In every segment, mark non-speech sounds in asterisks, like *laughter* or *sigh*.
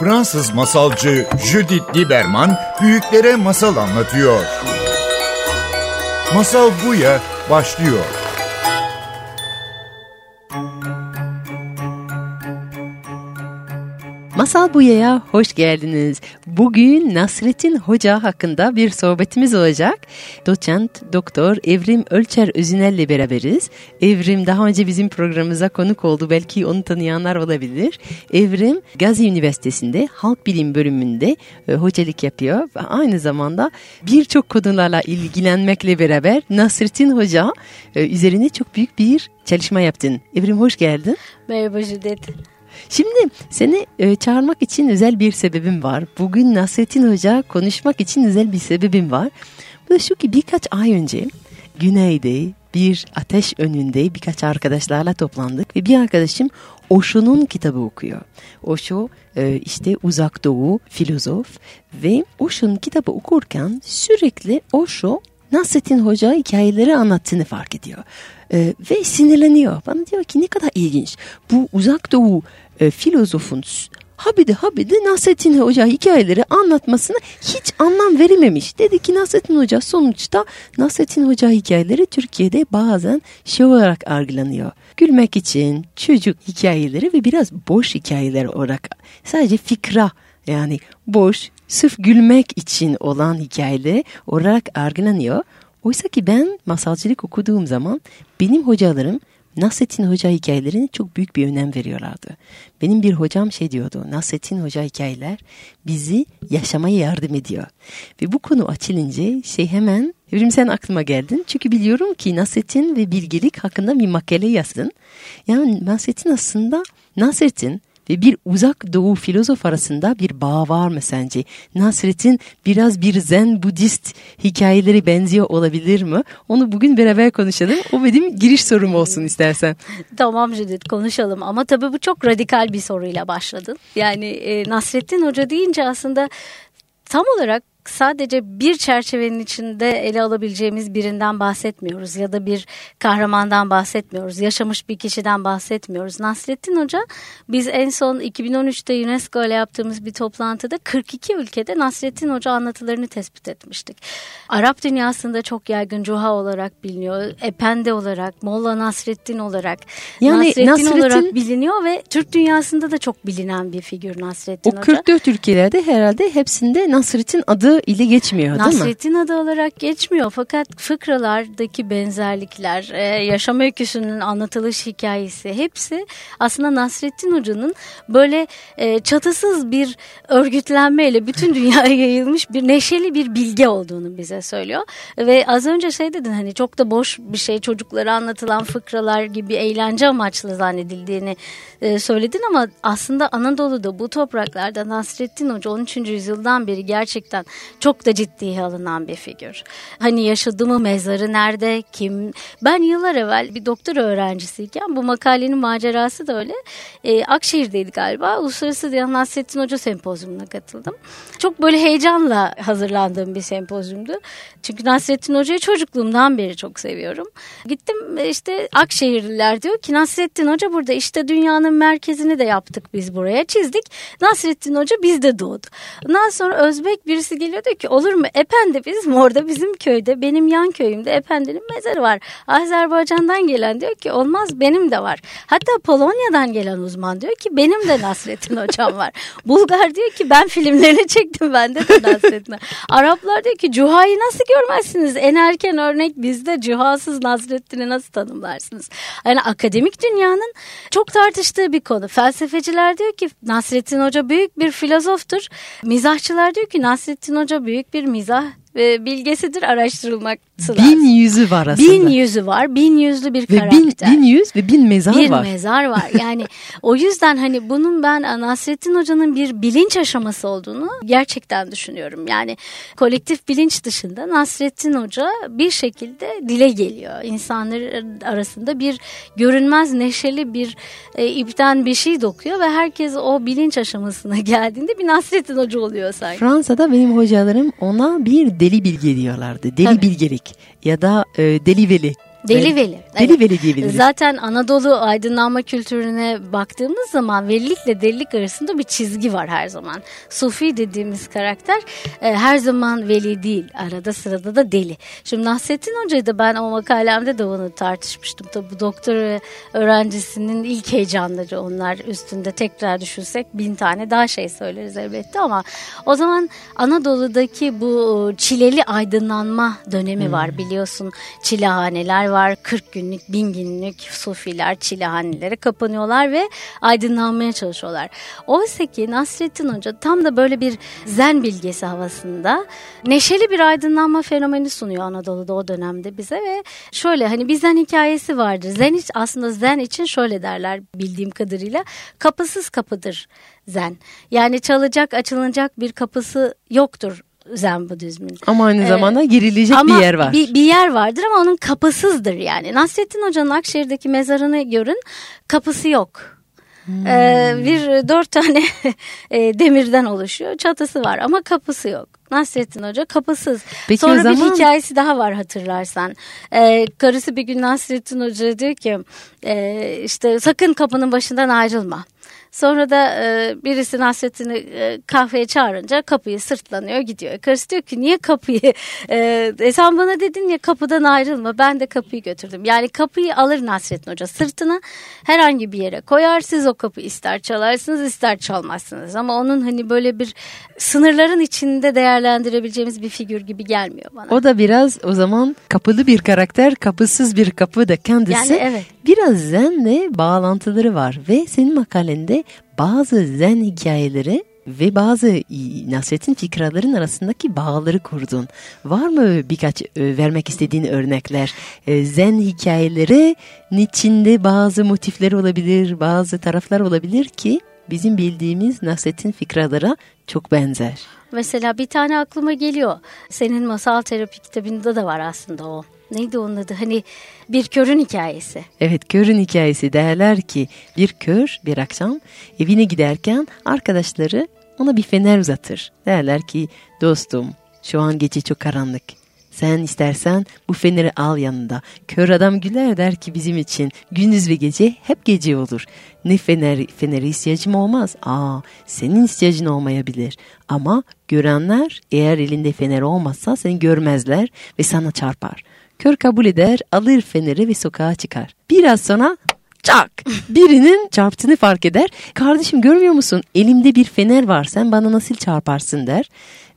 Fransız masalcı Judith Lieberman büyüklere masal anlatıyor. Masal Buya başlıyor. Masal Buya'ya hoş geldiniz. Bugün Nasrettin Hoca hakkında bir sohbetimiz olacak. Doçent Doktor Evrim Ölçer Özünel'le beraberiz. Evrim daha önce bizim programımıza konuk oldu. Belki onu tanıyanlar olabilir. Evrim Gazi Üniversitesi'nde Halk Bilim bölümünde e, hocalık yapıyor. Ve aynı zamanda birçok konularla ilgilenmekle beraber Nasrettin Hoca e, üzerine çok büyük bir çalışma yaptın. Evrim hoş geldin. Merhaba Judith. Şimdi seni e, çağırmak için özel bir sebebim var. Bugün Nasrettin Hoca konuşmak için özel bir sebebim var. Bu da şu ki birkaç ay önce Güney'de bir ateş önünde birkaç arkadaşlarla toplandık ve bir arkadaşım Osho'nun kitabı okuyor. Osho e, işte uzak doğu filozof ve Osho'nun kitabı okurken sürekli Osho Nasrettin Hoca hikayeleri anlattığını fark ediyor. Ee, ve sinirleniyor. Bana diyor ki ne kadar ilginç. Bu uzak doğu e, filozofun habide habide Nasrettin Hoca hikayeleri anlatmasına hiç anlam verilmemiş. Dedi ki Nasrettin Hoca sonuçta Nasrettin Hoca hikayeleri Türkiye'de bazen şey olarak algılanıyor. Gülmek için çocuk hikayeleri ve biraz boş hikayeler olarak sadece fikra yani boş sırf gülmek için olan hikayeleri olarak algılanıyor. Oysa ki ben masalcılık okuduğum zaman benim hocalarım Nasrettin Hoca hikayelerine çok büyük bir önem veriyorlardı. Benim bir hocam şey diyordu, Nasrettin Hoca hikayeler bizi yaşamaya yardım ediyor. Ve bu konu açılınca şey hemen, Evrim sen aklıma geldin. Çünkü biliyorum ki Nasrettin ve bilgelik hakkında bir makale yazdın. Yani Nasrettin aslında, Nasrettin ve bir uzak doğu filozof arasında bir bağ var mı sence? Nasrettin biraz bir zen budist hikayeleri benziyor olabilir mi? Onu bugün beraber konuşalım. O benim giriş sorum olsun istersen. Tamam Judith konuşalım ama tabii bu çok radikal bir soruyla başladın. Yani e, Nasrettin Hoca deyince aslında tam olarak sadece bir çerçevenin içinde ele alabileceğimiz birinden bahsetmiyoruz ya da bir kahramandan bahsetmiyoruz. Yaşamış bir kişiden bahsetmiyoruz. Nasrettin Hoca biz en son 2013'te UNESCO ile yaptığımız bir toplantıda 42 ülkede Nasrettin Hoca anlatılarını tespit etmiştik. Arap dünyasında çok yaygın Cuha olarak biliniyor. Epende olarak, Molla Nasrettin olarak, yani Nasrettin, Nasrettin olarak biliniyor ve Türk dünyasında da çok bilinen bir figür Nasrettin Hoca. O 44 ülkelerde herhalde hepsinde Nasrettin adı ile geçmiyor değil mi? Nasrettin adı olarak geçmiyor fakat fıkralardaki benzerlikler, e, yaşam öyküsünün anlatılış hikayesi hepsi aslında Nasrettin Hoca'nın böyle e, çatısız bir örgütlenmeyle bütün dünyaya *laughs* yayılmış bir neşeli bir bilge olduğunu bize söylüyor. Ve az önce şey dedin hani çok da boş bir şey çocuklara anlatılan fıkralar gibi eğlence amaçlı zannedildiğini e, söyledin ama aslında Anadolu'da bu topraklarda Nasrettin Hoca 13. yüzyıldan beri gerçekten çok da ciddiye alınan bir figür. Hani yaşadı mı mezarı nerede kim? Ben yıllar evvel bir doktor öğrencisiyken bu makalenin macerası da öyle. E, Akşehir'deydi galiba. Uluslararası Diyan Nasrettin Hoca sempozyumuna katıldım. Çok böyle heyecanla hazırlandığım bir sempozyumdu. Çünkü Nasrettin Hoca'yı çocukluğumdan beri çok seviyorum. Gittim işte Akşehirliler diyor ki Nasrettin Hoca burada işte dünyanın merkezini de yaptık biz buraya çizdik. Nasrettin Hoca bizde doğdu. Ondan sonra Özbek birisi geliyor diyor ki olur mu Efendi bizim orada bizim köyde benim yan köyümde Efendi'nin mezarı var. Azerbaycan'dan gelen diyor ki olmaz benim de var. Hatta Polonya'dan gelen uzman diyor ki benim de Nasrettin hocam var. *laughs* Bulgar diyor ki ben filmlerini çektim bende de Nasrettin. Araplar diyor ki Cuha'yı nasıl görmezsiniz? En erken örnek bizde Cuha'sız Nasrettin'i nasıl tanımlarsınız? Yani akademik dünyanın çok tartıştığı bir konu. Felsefeciler diyor ki Nasrettin Hoca büyük bir filozoftur. Mizahçılar diyor ki Nasrettin Hoca büyük bir mizah bilgesidir araştırılmak Bin yüzü var aslında. Bin yüzü var. Bin yüzlü bir ve karakter. Bin, bin yüz ve bin mezar bir var. Bir mezar var. *laughs* Yani o yüzden hani bunun ben Nasrettin Hoca'nın bir bilinç aşaması olduğunu gerçekten düşünüyorum. Yani kolektif bilinç dışında Nasrettin Hoca bir şekilde dile geliyor. İnsanlar arasında bir görünmez neşeli bir e, ipten bir şey dokuyor ve herkes o bilinç aşamasına *laughs* geldiğinde bir Nasrettin Hoca oluyor sanki. Fransa'da benim hocalarım ona bir deli bilge diyorlardı. Deli Tabii. bilgelik ya da e, deliveli Deli veli. Deli evet. veli diyebiliriz. Zaten Anadolu aydınlanma kültürüne baktığımız zaman velilikle delilik arasında bir çizgi var her zaman. Sufi dediğimiz karakter e, her zaman veli değil. Arada sırada da deli. Şimdi Nasrettin Hoca'yı da ben o makalemde de onu tartışmıştım. Tabi bu doktor öğrencisinin ilk heyecanları onlar üstünde tekrar düşünsek bin tane daha şey söyleriz elbette ama o zaman Anadolu'daki bu çileli aydınlanma dönemi hmm. var biliyorsun. Çilehaneler var. 40 günlük, bin günlük sufiler çilehanelere kapanıyorlar ve aydınlanmaya çalışıyorlar. Oysa ki Nasrettin Hoca tam da böyle bir zen bilgesi havasında neşeli bir aydınlanma fenomeni sunuyor Anadolu'da o dönemde bize ve şöyle hani bir zen hikayesi vardır. Zen hiç aslında zen için şöyle derler bildiğim kadarıyla kapısız kapıdır zen. Yani çalacak açılacak bir kapısı yoktur Zen Budizmin. Ama aynı ee, zamanda girilecek bir yer var. Bir, bir yer vardır ama onun kapısızdır yani. Nasrettin Hoca'nın Akşehir'deki mezarını görün kapısı yok. Hmm. Ee, bir dört tane *laughs* e, demirden oluşuyor. Çatısı var ama kapısı yok. Nasrettin Hoca kapısız. Peki Sonra zaman... bir hikayesi daha var hatırlarsan. Ee, karısı bir gün Nasrettin Hoca diyor ki e, işte sakın kapının başından ayrılma. Sonra da e, birisi Nasrettin'i e, kahveye çağırınca kapıyı sırtlanıyor gidiyor. Karısı diyor ki niye kapıyı e, e, sen bana dedin ya kapıdan ayrılma ben de kapıyı götürdüm. Yani kapıyı alır Nasrettin Hoca sırtına herhangi bir yere koyar siz o kapıyı ister çalarsınız ister çalmazsınız. Ama onun hani böyle bir sınırların içinde değerlendirebileceğimiz bir figür gibi gelmiyor bana. O da biraz o zaman kapılı bir karakter kapısız bir kapı da kendisi. Yani evet. Biraz zenle bağlantıları var ve senin makalende bazı zen hikayeleri ve bazı Nasrettin fikraların arasındaki bağları kurdun. Var mı birkaç vermek istediğin örnekler? Zen hikayeleri içinde bazı motifler olabilir, bazı taraflar olabilir ki bizim bildiğimiz Nasrettin fikralara çok benzer. Mesela bir tane aklıma geliyor. Senin masal terapi kitabında da var aslında o neydi onun adı hani bir körün hikayesi. Evet körün hikayesi derler ki bir kör bir akşam evine giderken arkadaşları ona bir fener uzatır. Derler ki dostum şu an gece çok karanlık. Sen istersen bu feneri al yanında. Kör adam güler der ki bizim için gündüz ve gece hep gece olur. Ne fener, feneri ihtiyacım olmaz. Aa senin ihtiyacın olmayabilir. Ama görenler eğer elinde fener olmazsa seni görmezler ve sana çarpar. Kör kabul eder, alır feneri ve sokağa çıkar. Biraz sonra çak birinin çarptığını fark eder. Kardeşim görmüyor musun elimde bir fener var sen bana nasıl çarparsın der.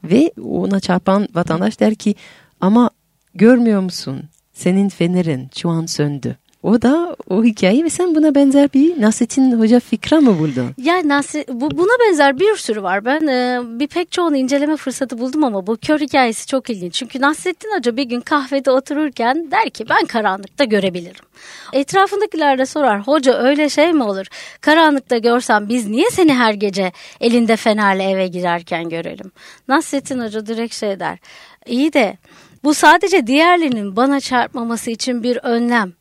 Ve ona çarpan vatandaş der ki ama görmüyor musun senin fenerin şu an söndü. O da o hikaye ve sen buna benzer bir Nasrettin Hoca fikra mı buldun? Ya Nasret, bu, buna benzer bir sürü var. Ben e, bir pek çoğunu inceleme fırsatı buldum ama bu kör hikayesi çok ilginç. Çünkü Nasrettin Hoca bir gün kahvede otururken der ki ben karanlıkta görebilirim. Etrafındakiler de sorar hoca öyle şey mi olur? Karanlıkta görsem biz niye seni her gece elinde fenerle eve girerken görelim? Nasrettin Hoca direkt şey der. İyi de bu sadece diğerlerinin bana çarpmaması için bir önlem.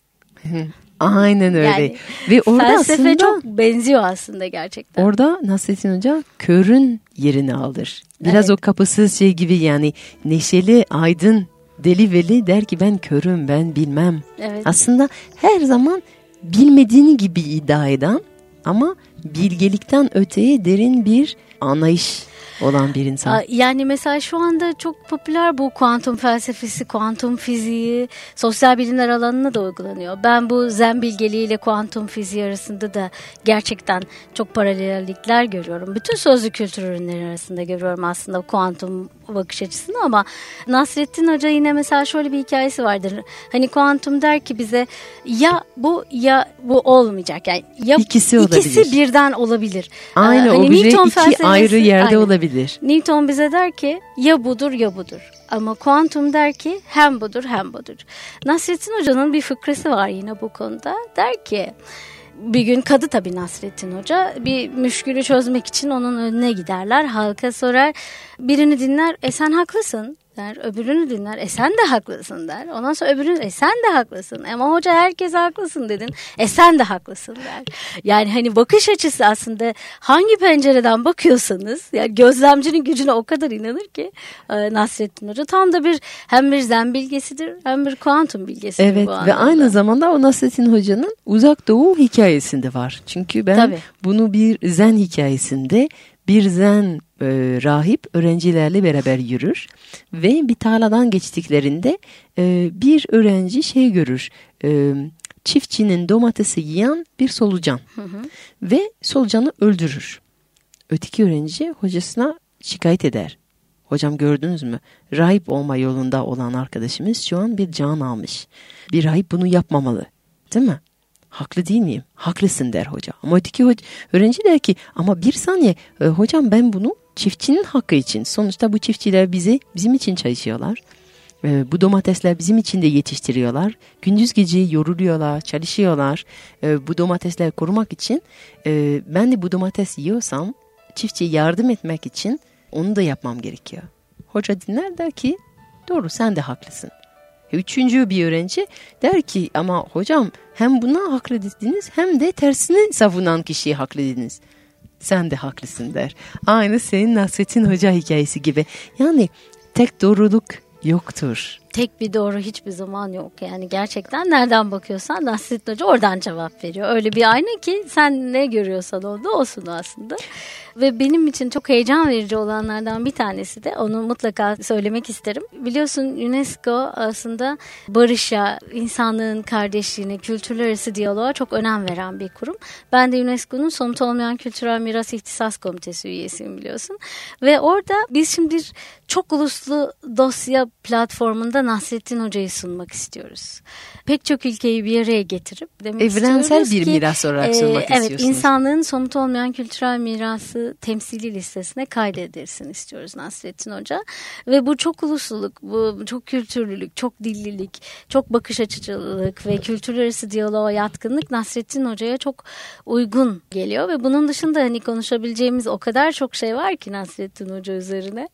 Aynen öyle. Yani, Ve orada felsefe aslında çok benziyor aslında gerçekten. Orada Nasrettin Hoca körün yerini alır. Biraz evet. o kapısız şey gibi yani neşeli, aydın, deli veli der ki ben körüm, ben bilmem. Evet. Aslında her zaman bilmediğini gibi iddia eden ama bilgelikten öteye derin bir anlayış olan bir insan. Yani mesela şu anda çok popüler bu kuantum felsefesi, kuantum fiziği sosyal bilimler alanına da uygulanıyor. Ben bu zen bilgeliğiyle kuantum fiziği arasında da gerçekten çok paralellikler görüyorum. Bütün sözlü kültür ürünleri arasında görüyorum aslında kuantum bakış açısını ama Nasrettin Hoca yine mesela şöyle bir hikayesi vardır. Hani kuantum der ki bize ya bu ya bu olmayacak. Yani ya ikisi, ikisi birden olabilir. Aynı hani obje iki ayrı yerde aynı. olabilir. Newton bize der ki ya budur ya budur. Ama kuantum der ki hem budur hem budur. Nasrettin Hoca'nın bir fıkrası var yine bu konuda. Der ki bir gün kadı tabii Nasrettin Hoca bir müşkülü çözmek için onun önüne giderler. Halka sorar birini dinler e sen haklısın der. Öbürünü dinler. E sen de haklısın der. Ondan sonra öbürünü e sen de haklısın. Ama hoca herkes haklısın dedin. E sen de haklısın der. Yani hani bakış açısı aslında hangi pencereden bakıyorsanız yani gözlemcinin gücüne o kadar inanır ki e, Nasrettin Hoca tam da bir hem bir zen bilgesidir hem bir kuantum bilgesidir evet, bu anlamda. Ve aynı zamanda o Nasrettin Hoca'nın uzak doğu hikayesinde var. Çünkü ben Tabii. bunu bir zen hikayesinde bir zen e, rahip öğrencilerle beraber yürür ve bir tarladan geçtiklerinde e, bir öğrenci şey görür. E, çiftçinin domatesi yiyen bir solucan ve solucanı öldürür. Öteki öğrenci hocasına şikayet eder. Hocam gördünüz mü? Rahip olma yolunda olan arkadaşımız şu an bir can almış. Bir rahip bunu yapmamalı. Değil mi? Haklı değil miyim? Haklısın der hoca. Ama öteki hoca, öğrenci der ki ama bir saniye e, hocam ben bunu çiftçinin hakkı için. Sonuçta bu çiftçiler bizi bizim için çalışıyorlar. E, bu domatesler bizim için de yetiştiriyorlar. Gündüz gece yoruluyorlar, çalışıyorlar. E, bu domatesleri korumak için e, ben de bu domates yiyorsam çiftçiye yardım etmek için onu da yapmam gerekiyor. Hoca dinler der ki doğru sen de haklısın. Üçüncü bir öğrenci der ki ama hocam hem buna haklı hem de tersini savunan kişiyi haklı. Sen de haklısın der. Aynı senin Nasrettin Hoca hikayesi gibi. Yani tek doğruluk yoktur. Tek bir doğru hiçbir zaman yok. Yani gerçekten nereden bakıyorsan Nasrettin Hoca oradan cevap veriyor. Öyle bir ayna ki sen ne görüyorsan orada olsun aslında. Ve benim için çok heyecan verici olanlardan bir tanesi de onu mutlaka söylemek isterim. Biliyorsun UNESCO aslında barışa, insanlığın kardeşliğine, kültürler arası diyaloğa çok önem veren bir kurum. Ben de UNESCO'nun somut olmayan kültürel miras ihtisas komitesi üyesiyim biliyorsun. Ve orada biz şimdi bir çok uluslu dosya platformunda Nasrettin Hoca'yı sunmak istiyoruz. Pek çok ülkeyi bir araya getirip demek Evrensel bir ki, miras olarak sunmak evet, istiyorsunuz. insanlığın somut olmayan kültürel mirası temsili listesine kaydedilsin istiyoruz Nasrettin Hoca. Ve bu çok ulusluluk, bu çok kültürlülük, çok dillilik, çok bakış açıcılık ve kültürler arası diyaloğa yatkınlık Nasrettin Hoca'ya çok uygun geliyor. Ve bunun dışında hani konuşabileceğimiz o kadar çok şey var ki Nasrettin Hoca üzerine.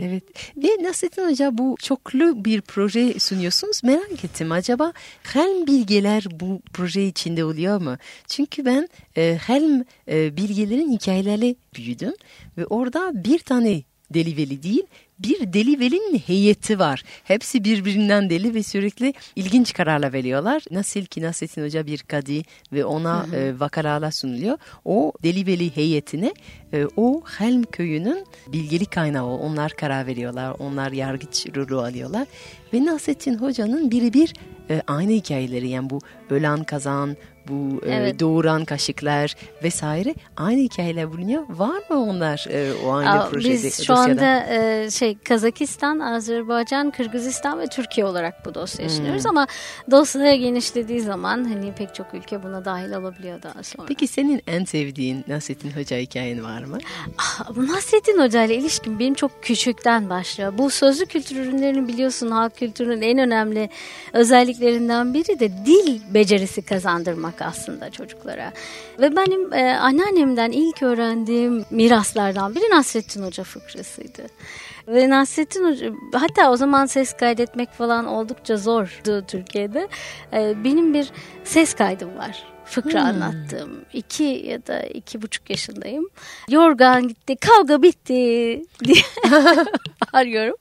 Evet ve Nasrettin Hoca bu çoklu bir proje sunuyorsunuz. Merak ettim acaba Helm bilgeler bu proje içinde oluyor mu? Çünkü ben e, Helm e, bilgelerin hikayelerle büyüdüm ve orada bir tane deliveli değil bir delivelin heyeti var. Hepsi birbirinden deli ve sürekli ilginç kararlar veriyorlar. Nasıl ki Nasrettin Hoca bir kadi ve ona e, vakaralar sunuluyor. O deliveli heyetine e, o Helm köyünün bilgeli kaynağı onlar karar veriyorlar. Onlar yargıç rolü alıyorlar. Ve Nasrettin Hoca'nın birebir e, aynı hikayeleri yani bu ölen kazan, bu e, Evet. doğuran kaşıklar vesaire aynı hikayeler bulunuyor. Var mı onlar e, o aynı Aa, projede? Biz şu dosyada? anda e, şey Kazakistan, Azerbaycan, Kırgızistan ve Türkiye olarak bu dosyayı Hmm. ama dosya genişlediği zaman hani pek çok ülke buna dahil olabiliyor daha sonra. Peki senin en sevdiğin Nasrettin Hoca hikayen var mı? Ah, bu Nasrettin Hoca ile ilişkim benim çok küçükten başlıyor. Bu sözlü kültür ürünlerini biliyorsun halk kültürünün en önemli özelliklerinden biri de dil becerisi kazandırmak aslında çocuklara. Ve benim e, anneannemden ilk öğrendiğim miraslardan biri Nasrettin Hoca fıkrasıydı. Ve Nasrettin Hoca hatta o zaman ses kaydetmek falan oldukça zordu Türkiye'de. E, benim bir ses kaydım var fıkra anlattığım. iki ya da iki buçuk yaşındayım. Yorgan gitti, kavga bitti *laughs* diye arıyorum.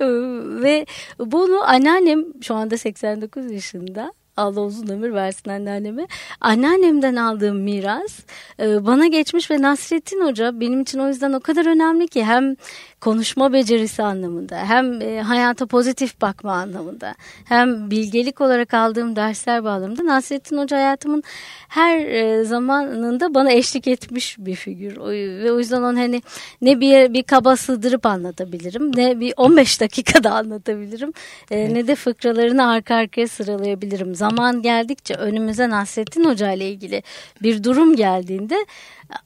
*laughs* Ve bunu anneannem şu anda 89 yaşında. Allah uzun ömür versin anneanneme. Anneannemden aldığım miras e, bana geçmiş ve Nasrettin Hoca benim için o yüzden o kadar önemli ki hem konuşma becerisi anlamında hem e, hayata pozitif bakma anlamında hem bilgelik olarak aldığım dersler bağlamında Nasrettin Hoca hayatımın her e, zamanında bana eşlik etmiş bir figür. O, ve o yüzden onu hani ne bir bir kaba sığdırıp anlatabilirim ne bir 15 dakikada anlatabilirim e, ne de fıkralarını arka arkaya sıralayabilirim. zaman geldikçe önümüze Nasrettin Hoca ile ilgili bir durum geldiğinde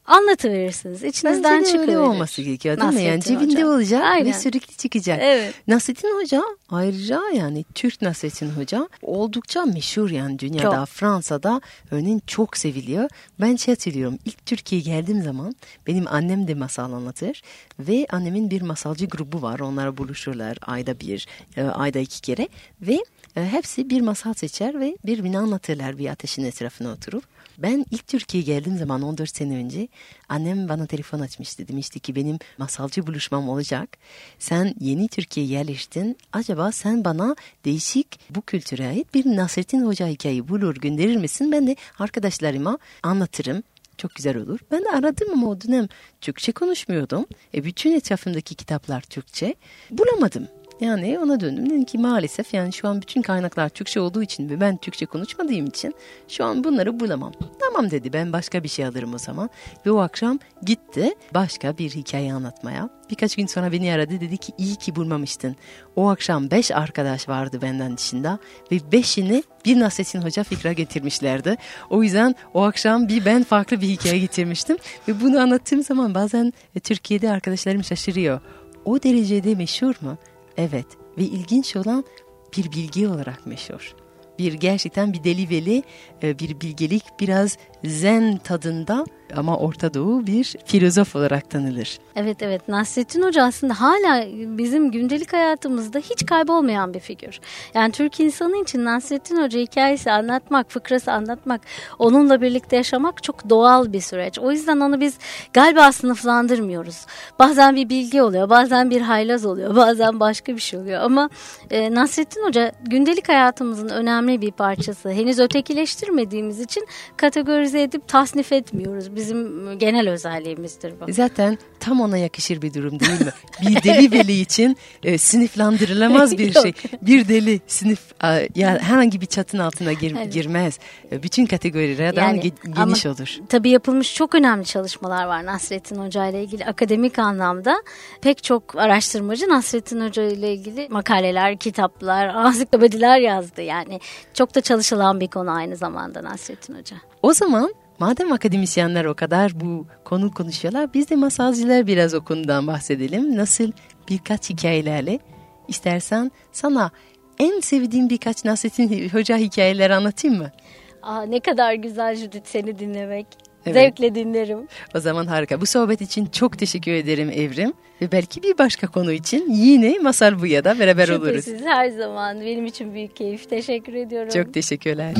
anlatıverirsiniz. İçinizden Bence de öyle olması gerekiyor değil mi? Yani Nasrettin cebinde Hoca. olacak Aynen. ve sürekli çıkacak. Evet. Nasrettin Hoca ayrıca yani Türk Nasrettin Hoca oldukça meşhur yani dünyada Çok. Fransa'da örneğin çok seviliyor. Ben şey hatırlıyorum ilk Türkiye'ye geldiğim zaman benim annem de masal anlatır ve annemin bir masalcı grubu var. Onlar buluşurlar ayda bir, e, ayda iki kere ve e, hepsi bir masal seçer ve birbirini anlatırlar bir ateşin etrafına oturup. Ben ilk Türkiye'ye geldiğim zaman 14 sene önce annem bana telefon açmıştı. Demişti ki benim masalcı buluşmam olacak. Sen yeni Türkiye'ye yerleştin. Acaba sen bana değişik bu kültüre ait bir Nasrettin Hoca hikayeyi bulur gönderir misin? Ben de arkadaşlarıma anlatırım. Çok güzel olur. Ben de aradım ama o dönem Türkçe konuşmuyordum. E bütün etrafımdaki kitaplar Türkçe. Bulamadım. Yani ona döndüm dedim ki maalesef yani şu an bütün kaynaklar Türkçe olduğu için ve ben Türkçe konuşmadığım için şu an bunları bulamam. Tamam dedi ben başka bir şey alırım o zaman. Ve o akşam gitti başka bir hikaye anlatmaya. Birkaç gün sonra beni aradı dedi ki iyi ki bulmamıştın. O akşam beş arkadaş vardı benden dışında ve beşini bir Nasrettin Hoca fikra getirmişlerdi. O yüzden o akşam bir ben farklı bir hikaye getirmiştim ve bunu anlattığım zaman bazen e, Türkiye'de arkadaşlarım şaşırıyor. O derecede meşhur mu? Evet ve ilginç olan bir bilgi olarak meşhur. Bir gerçekten bir deli veli, e, bir bilgelik biraz zen tadında ama Orta Doğu bir filozof olarak tanılır. Evet evet Nasrettin Hoca aslında hala bizim gündelik hayatımızda hiç kaybolmayan bir figür. Yani Türk insanı için Nasrettin Hoca hikayesi anlatmak, fıkrası anlatmak, onunla birlikte yaşamak çok doğal bir süreç. O yüzden onu biz galiba sınıflandırmıyoruz. Bazen bir bilgi oluyor, bazen bir haylaz oluyor, *laughs* bazen başka bir şey oluyor. Ama e, Nasrettin Hoca gündelik hayatımızın önemli bir parçası. Henüz ötekileştirmediğimiz için kategorize edip tasnif etmiyoruz. Bizim genel özelliğimizdir bu. Zaten tam ona yakışır bir durum değil mi? Bir deli veli için e, sınıflandırılamaz bir *laughs* şey. Bir deli sınıf e, ya herhangi bir çatın altına gir- Evet. girmez. E, bütün kategorilerden Yani ge- ama- geniş olur. Tabii yapılmış çok önemli çalışmalar var Nasrettin Hoca ile ilgili akademik anlamda. Pek çok araştırmacı Nasrettin Hoca ile ilgili makaleler, kitaplar, ansiklopediler yazdı. Yani çok da çalışılan bir konu aynı zamanda Nasrettin Hoca. O zaman madem akademisyenler o kadar bu konu konuşuyorlar biz de masalcılar biraz o konudan bahsedelim. Nasıl birkaç hikayelerle istersen sana en sevdiğim birkaç Nasrettin *laughs* Hoca hikayeleri anlatayım mı? Aa, ne kadar güzel Judith seni dinlemek. Evet. Zevkle dinlerim. O zaman harika. Bu sohbet için çok teşekkür ederim Evrim. Ve belki bir başka konu için yine Masal Buya'da beraber oluruz. Şüphesiz her zaman benim için büyük keyif. Teşekkür ediyorum. Çok teşekkürler.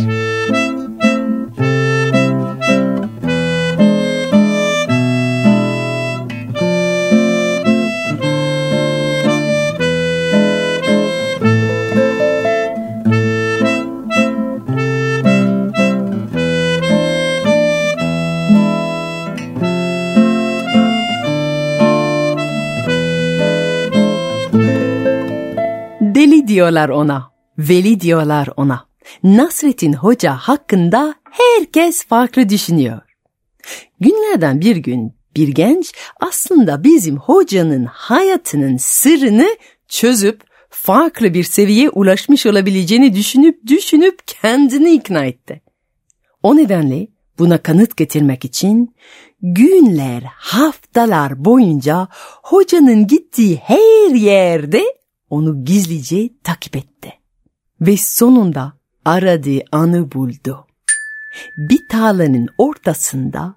Diyorlar ona, veli diyorlar ona. Nasrettin Hoca hakkında herkes farklı düşünüyor. Günlerden bir gün bir genç aslında bizim hocanın hayatının sırrını çözüp farklı bir seviyeye ulaşmış olabileceğini düşünüp düşünüp kendini ikna etti. O nedenle buna kanıt getirmek için günler, haftalar boyunca hocanın gittiği her yerde onu gizlice takip etti. Ve sonunda aradığı anı buldu. Bir tarlanın ortasında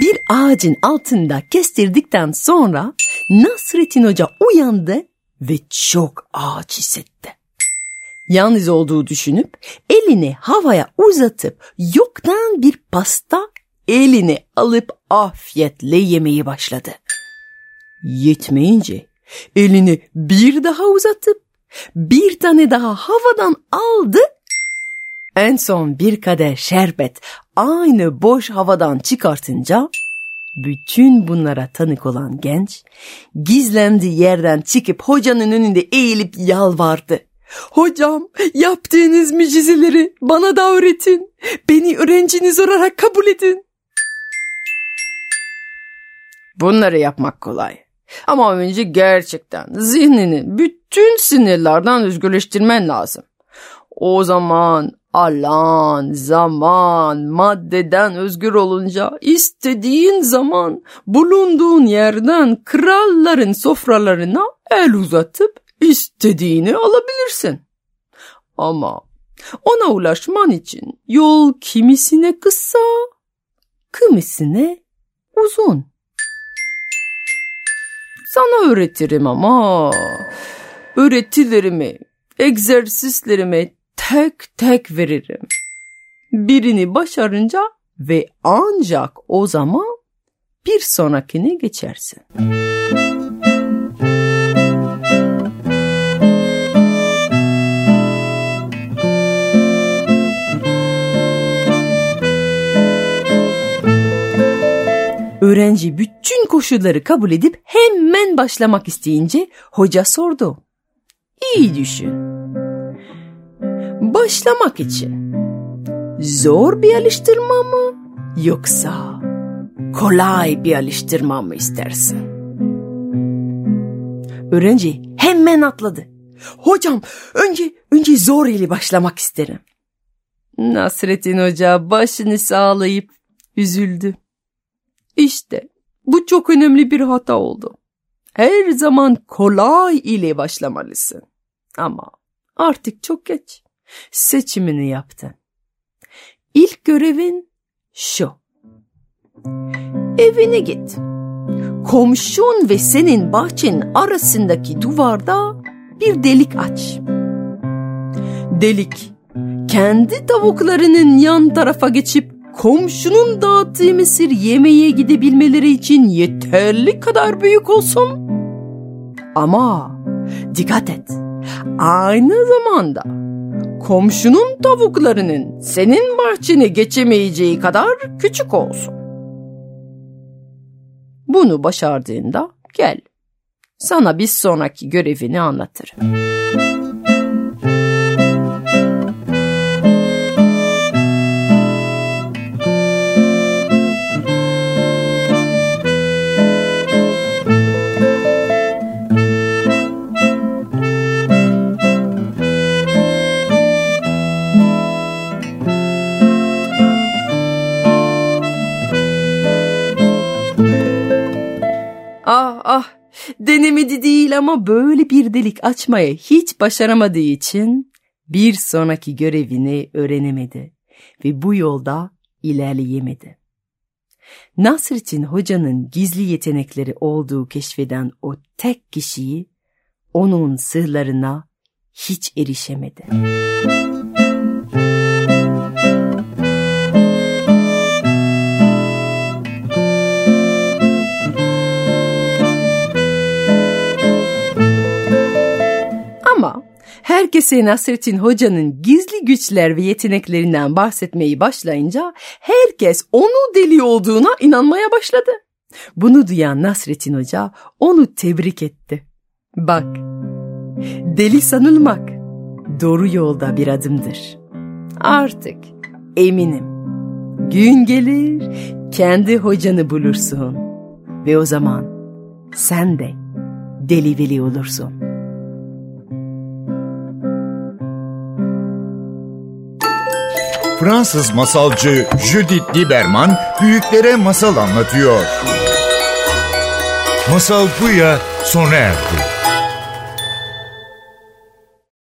bir ağacın altında kestirdikten sonra Nasrettin Hoca uyandı ve çok ağaç hissetti. Yalnız olduğu düşünüp elini havaya uzatıp yoktan bir pasta elini alıp afiyetle yemeyi başladı. Yetmeyince elini bir daha uzatıp bir tane daha havadan aldı. En son bir kadeh şerbet aynı boş havadan çıkartınca bütün bunlara tanık olan genç gizlendiği yerden çıkıp hocanın önünde eğilip yalvardı. Hocam yaptığınız mucizeleri bana da öğretin. Beni öğrenciniz olarak kabul edin. Bunları yapmak kolay. Ama önce gerçekten zihnini bütün sinirlerden özgürleştirmen lazım. O zaman Alan, zaman, maddeden özgür olunca istediğin zaman bulunduğun yerden kralların sofralarına el uzatıp istediğini alabilirsin. Ama ona ulaşman için yol kimisine kısa, kimisine uzun. Sana öğretirim ama öğretilerimi, egzersizlerimi tek tek veririm. Birini başarınca ve ancak o zaman bir sonrakine geçersin. Öğrenci bütün koşulları kabul edip hemen başlamak isteyince hoca sordu. İyi düşün. Başlamak için zor bir alıştırma mı yoksa kolay bir alıştırma mı istersin? Öğrenci hemen atladı. Hocam önce önce zor ile başlamak isterim. Nasrettin Hoca başını sağlayıp üzüldü. İşte bu çok önemli bir hata oldu. Her zaman kolay ile başlamalısın. Ama artık çok geç. Seçimini yaptın. İlk görevin şu. Evine git. Komşun ve senin bahçenin arasındaki duvarda bir delik aç. Delik kendi tavuklarının yan tarafa geçip komşunun dağıttığı mısır yemeye gidebilmeleri için yeterli kadar büyük olsun. Ama dikkat et. Aynı zamanda komşunun tavuklarının senin bahçeni geçemeyeceği kadar küçük olsun. Bunu başardığında gel. Sana bir sonraki görevini anlatırım. Denemedi değil ama böyle bir delik açmaya hiç başaramadığı için bir sonraki görevini öğrenemedi ve bu yolda ilerleyemedi. Nasrettin Hoca'nın gizli yetenekleri olduğu keşfeden o tek kişiyi onun sırlarına hiç erişemedi. Ama herkese Nasrettin Hoca'nın gizli güçler ve yeteneklerinden bahsetmeyi başlayınca herkes onu deli olduğuna inanmaya başladı. Bunu duyan Nasrettin Hoca onu tebrik etti. Bak, deli sanılmak doğru yolda bir adımdır. Artık eminim gün gelir kendi hocanı bulursun ve o zaman sen de deli veli olursun. Fransız masalcı Judith Lieberman büyüklere masal anlatıyor. Masal Buya sona erdi.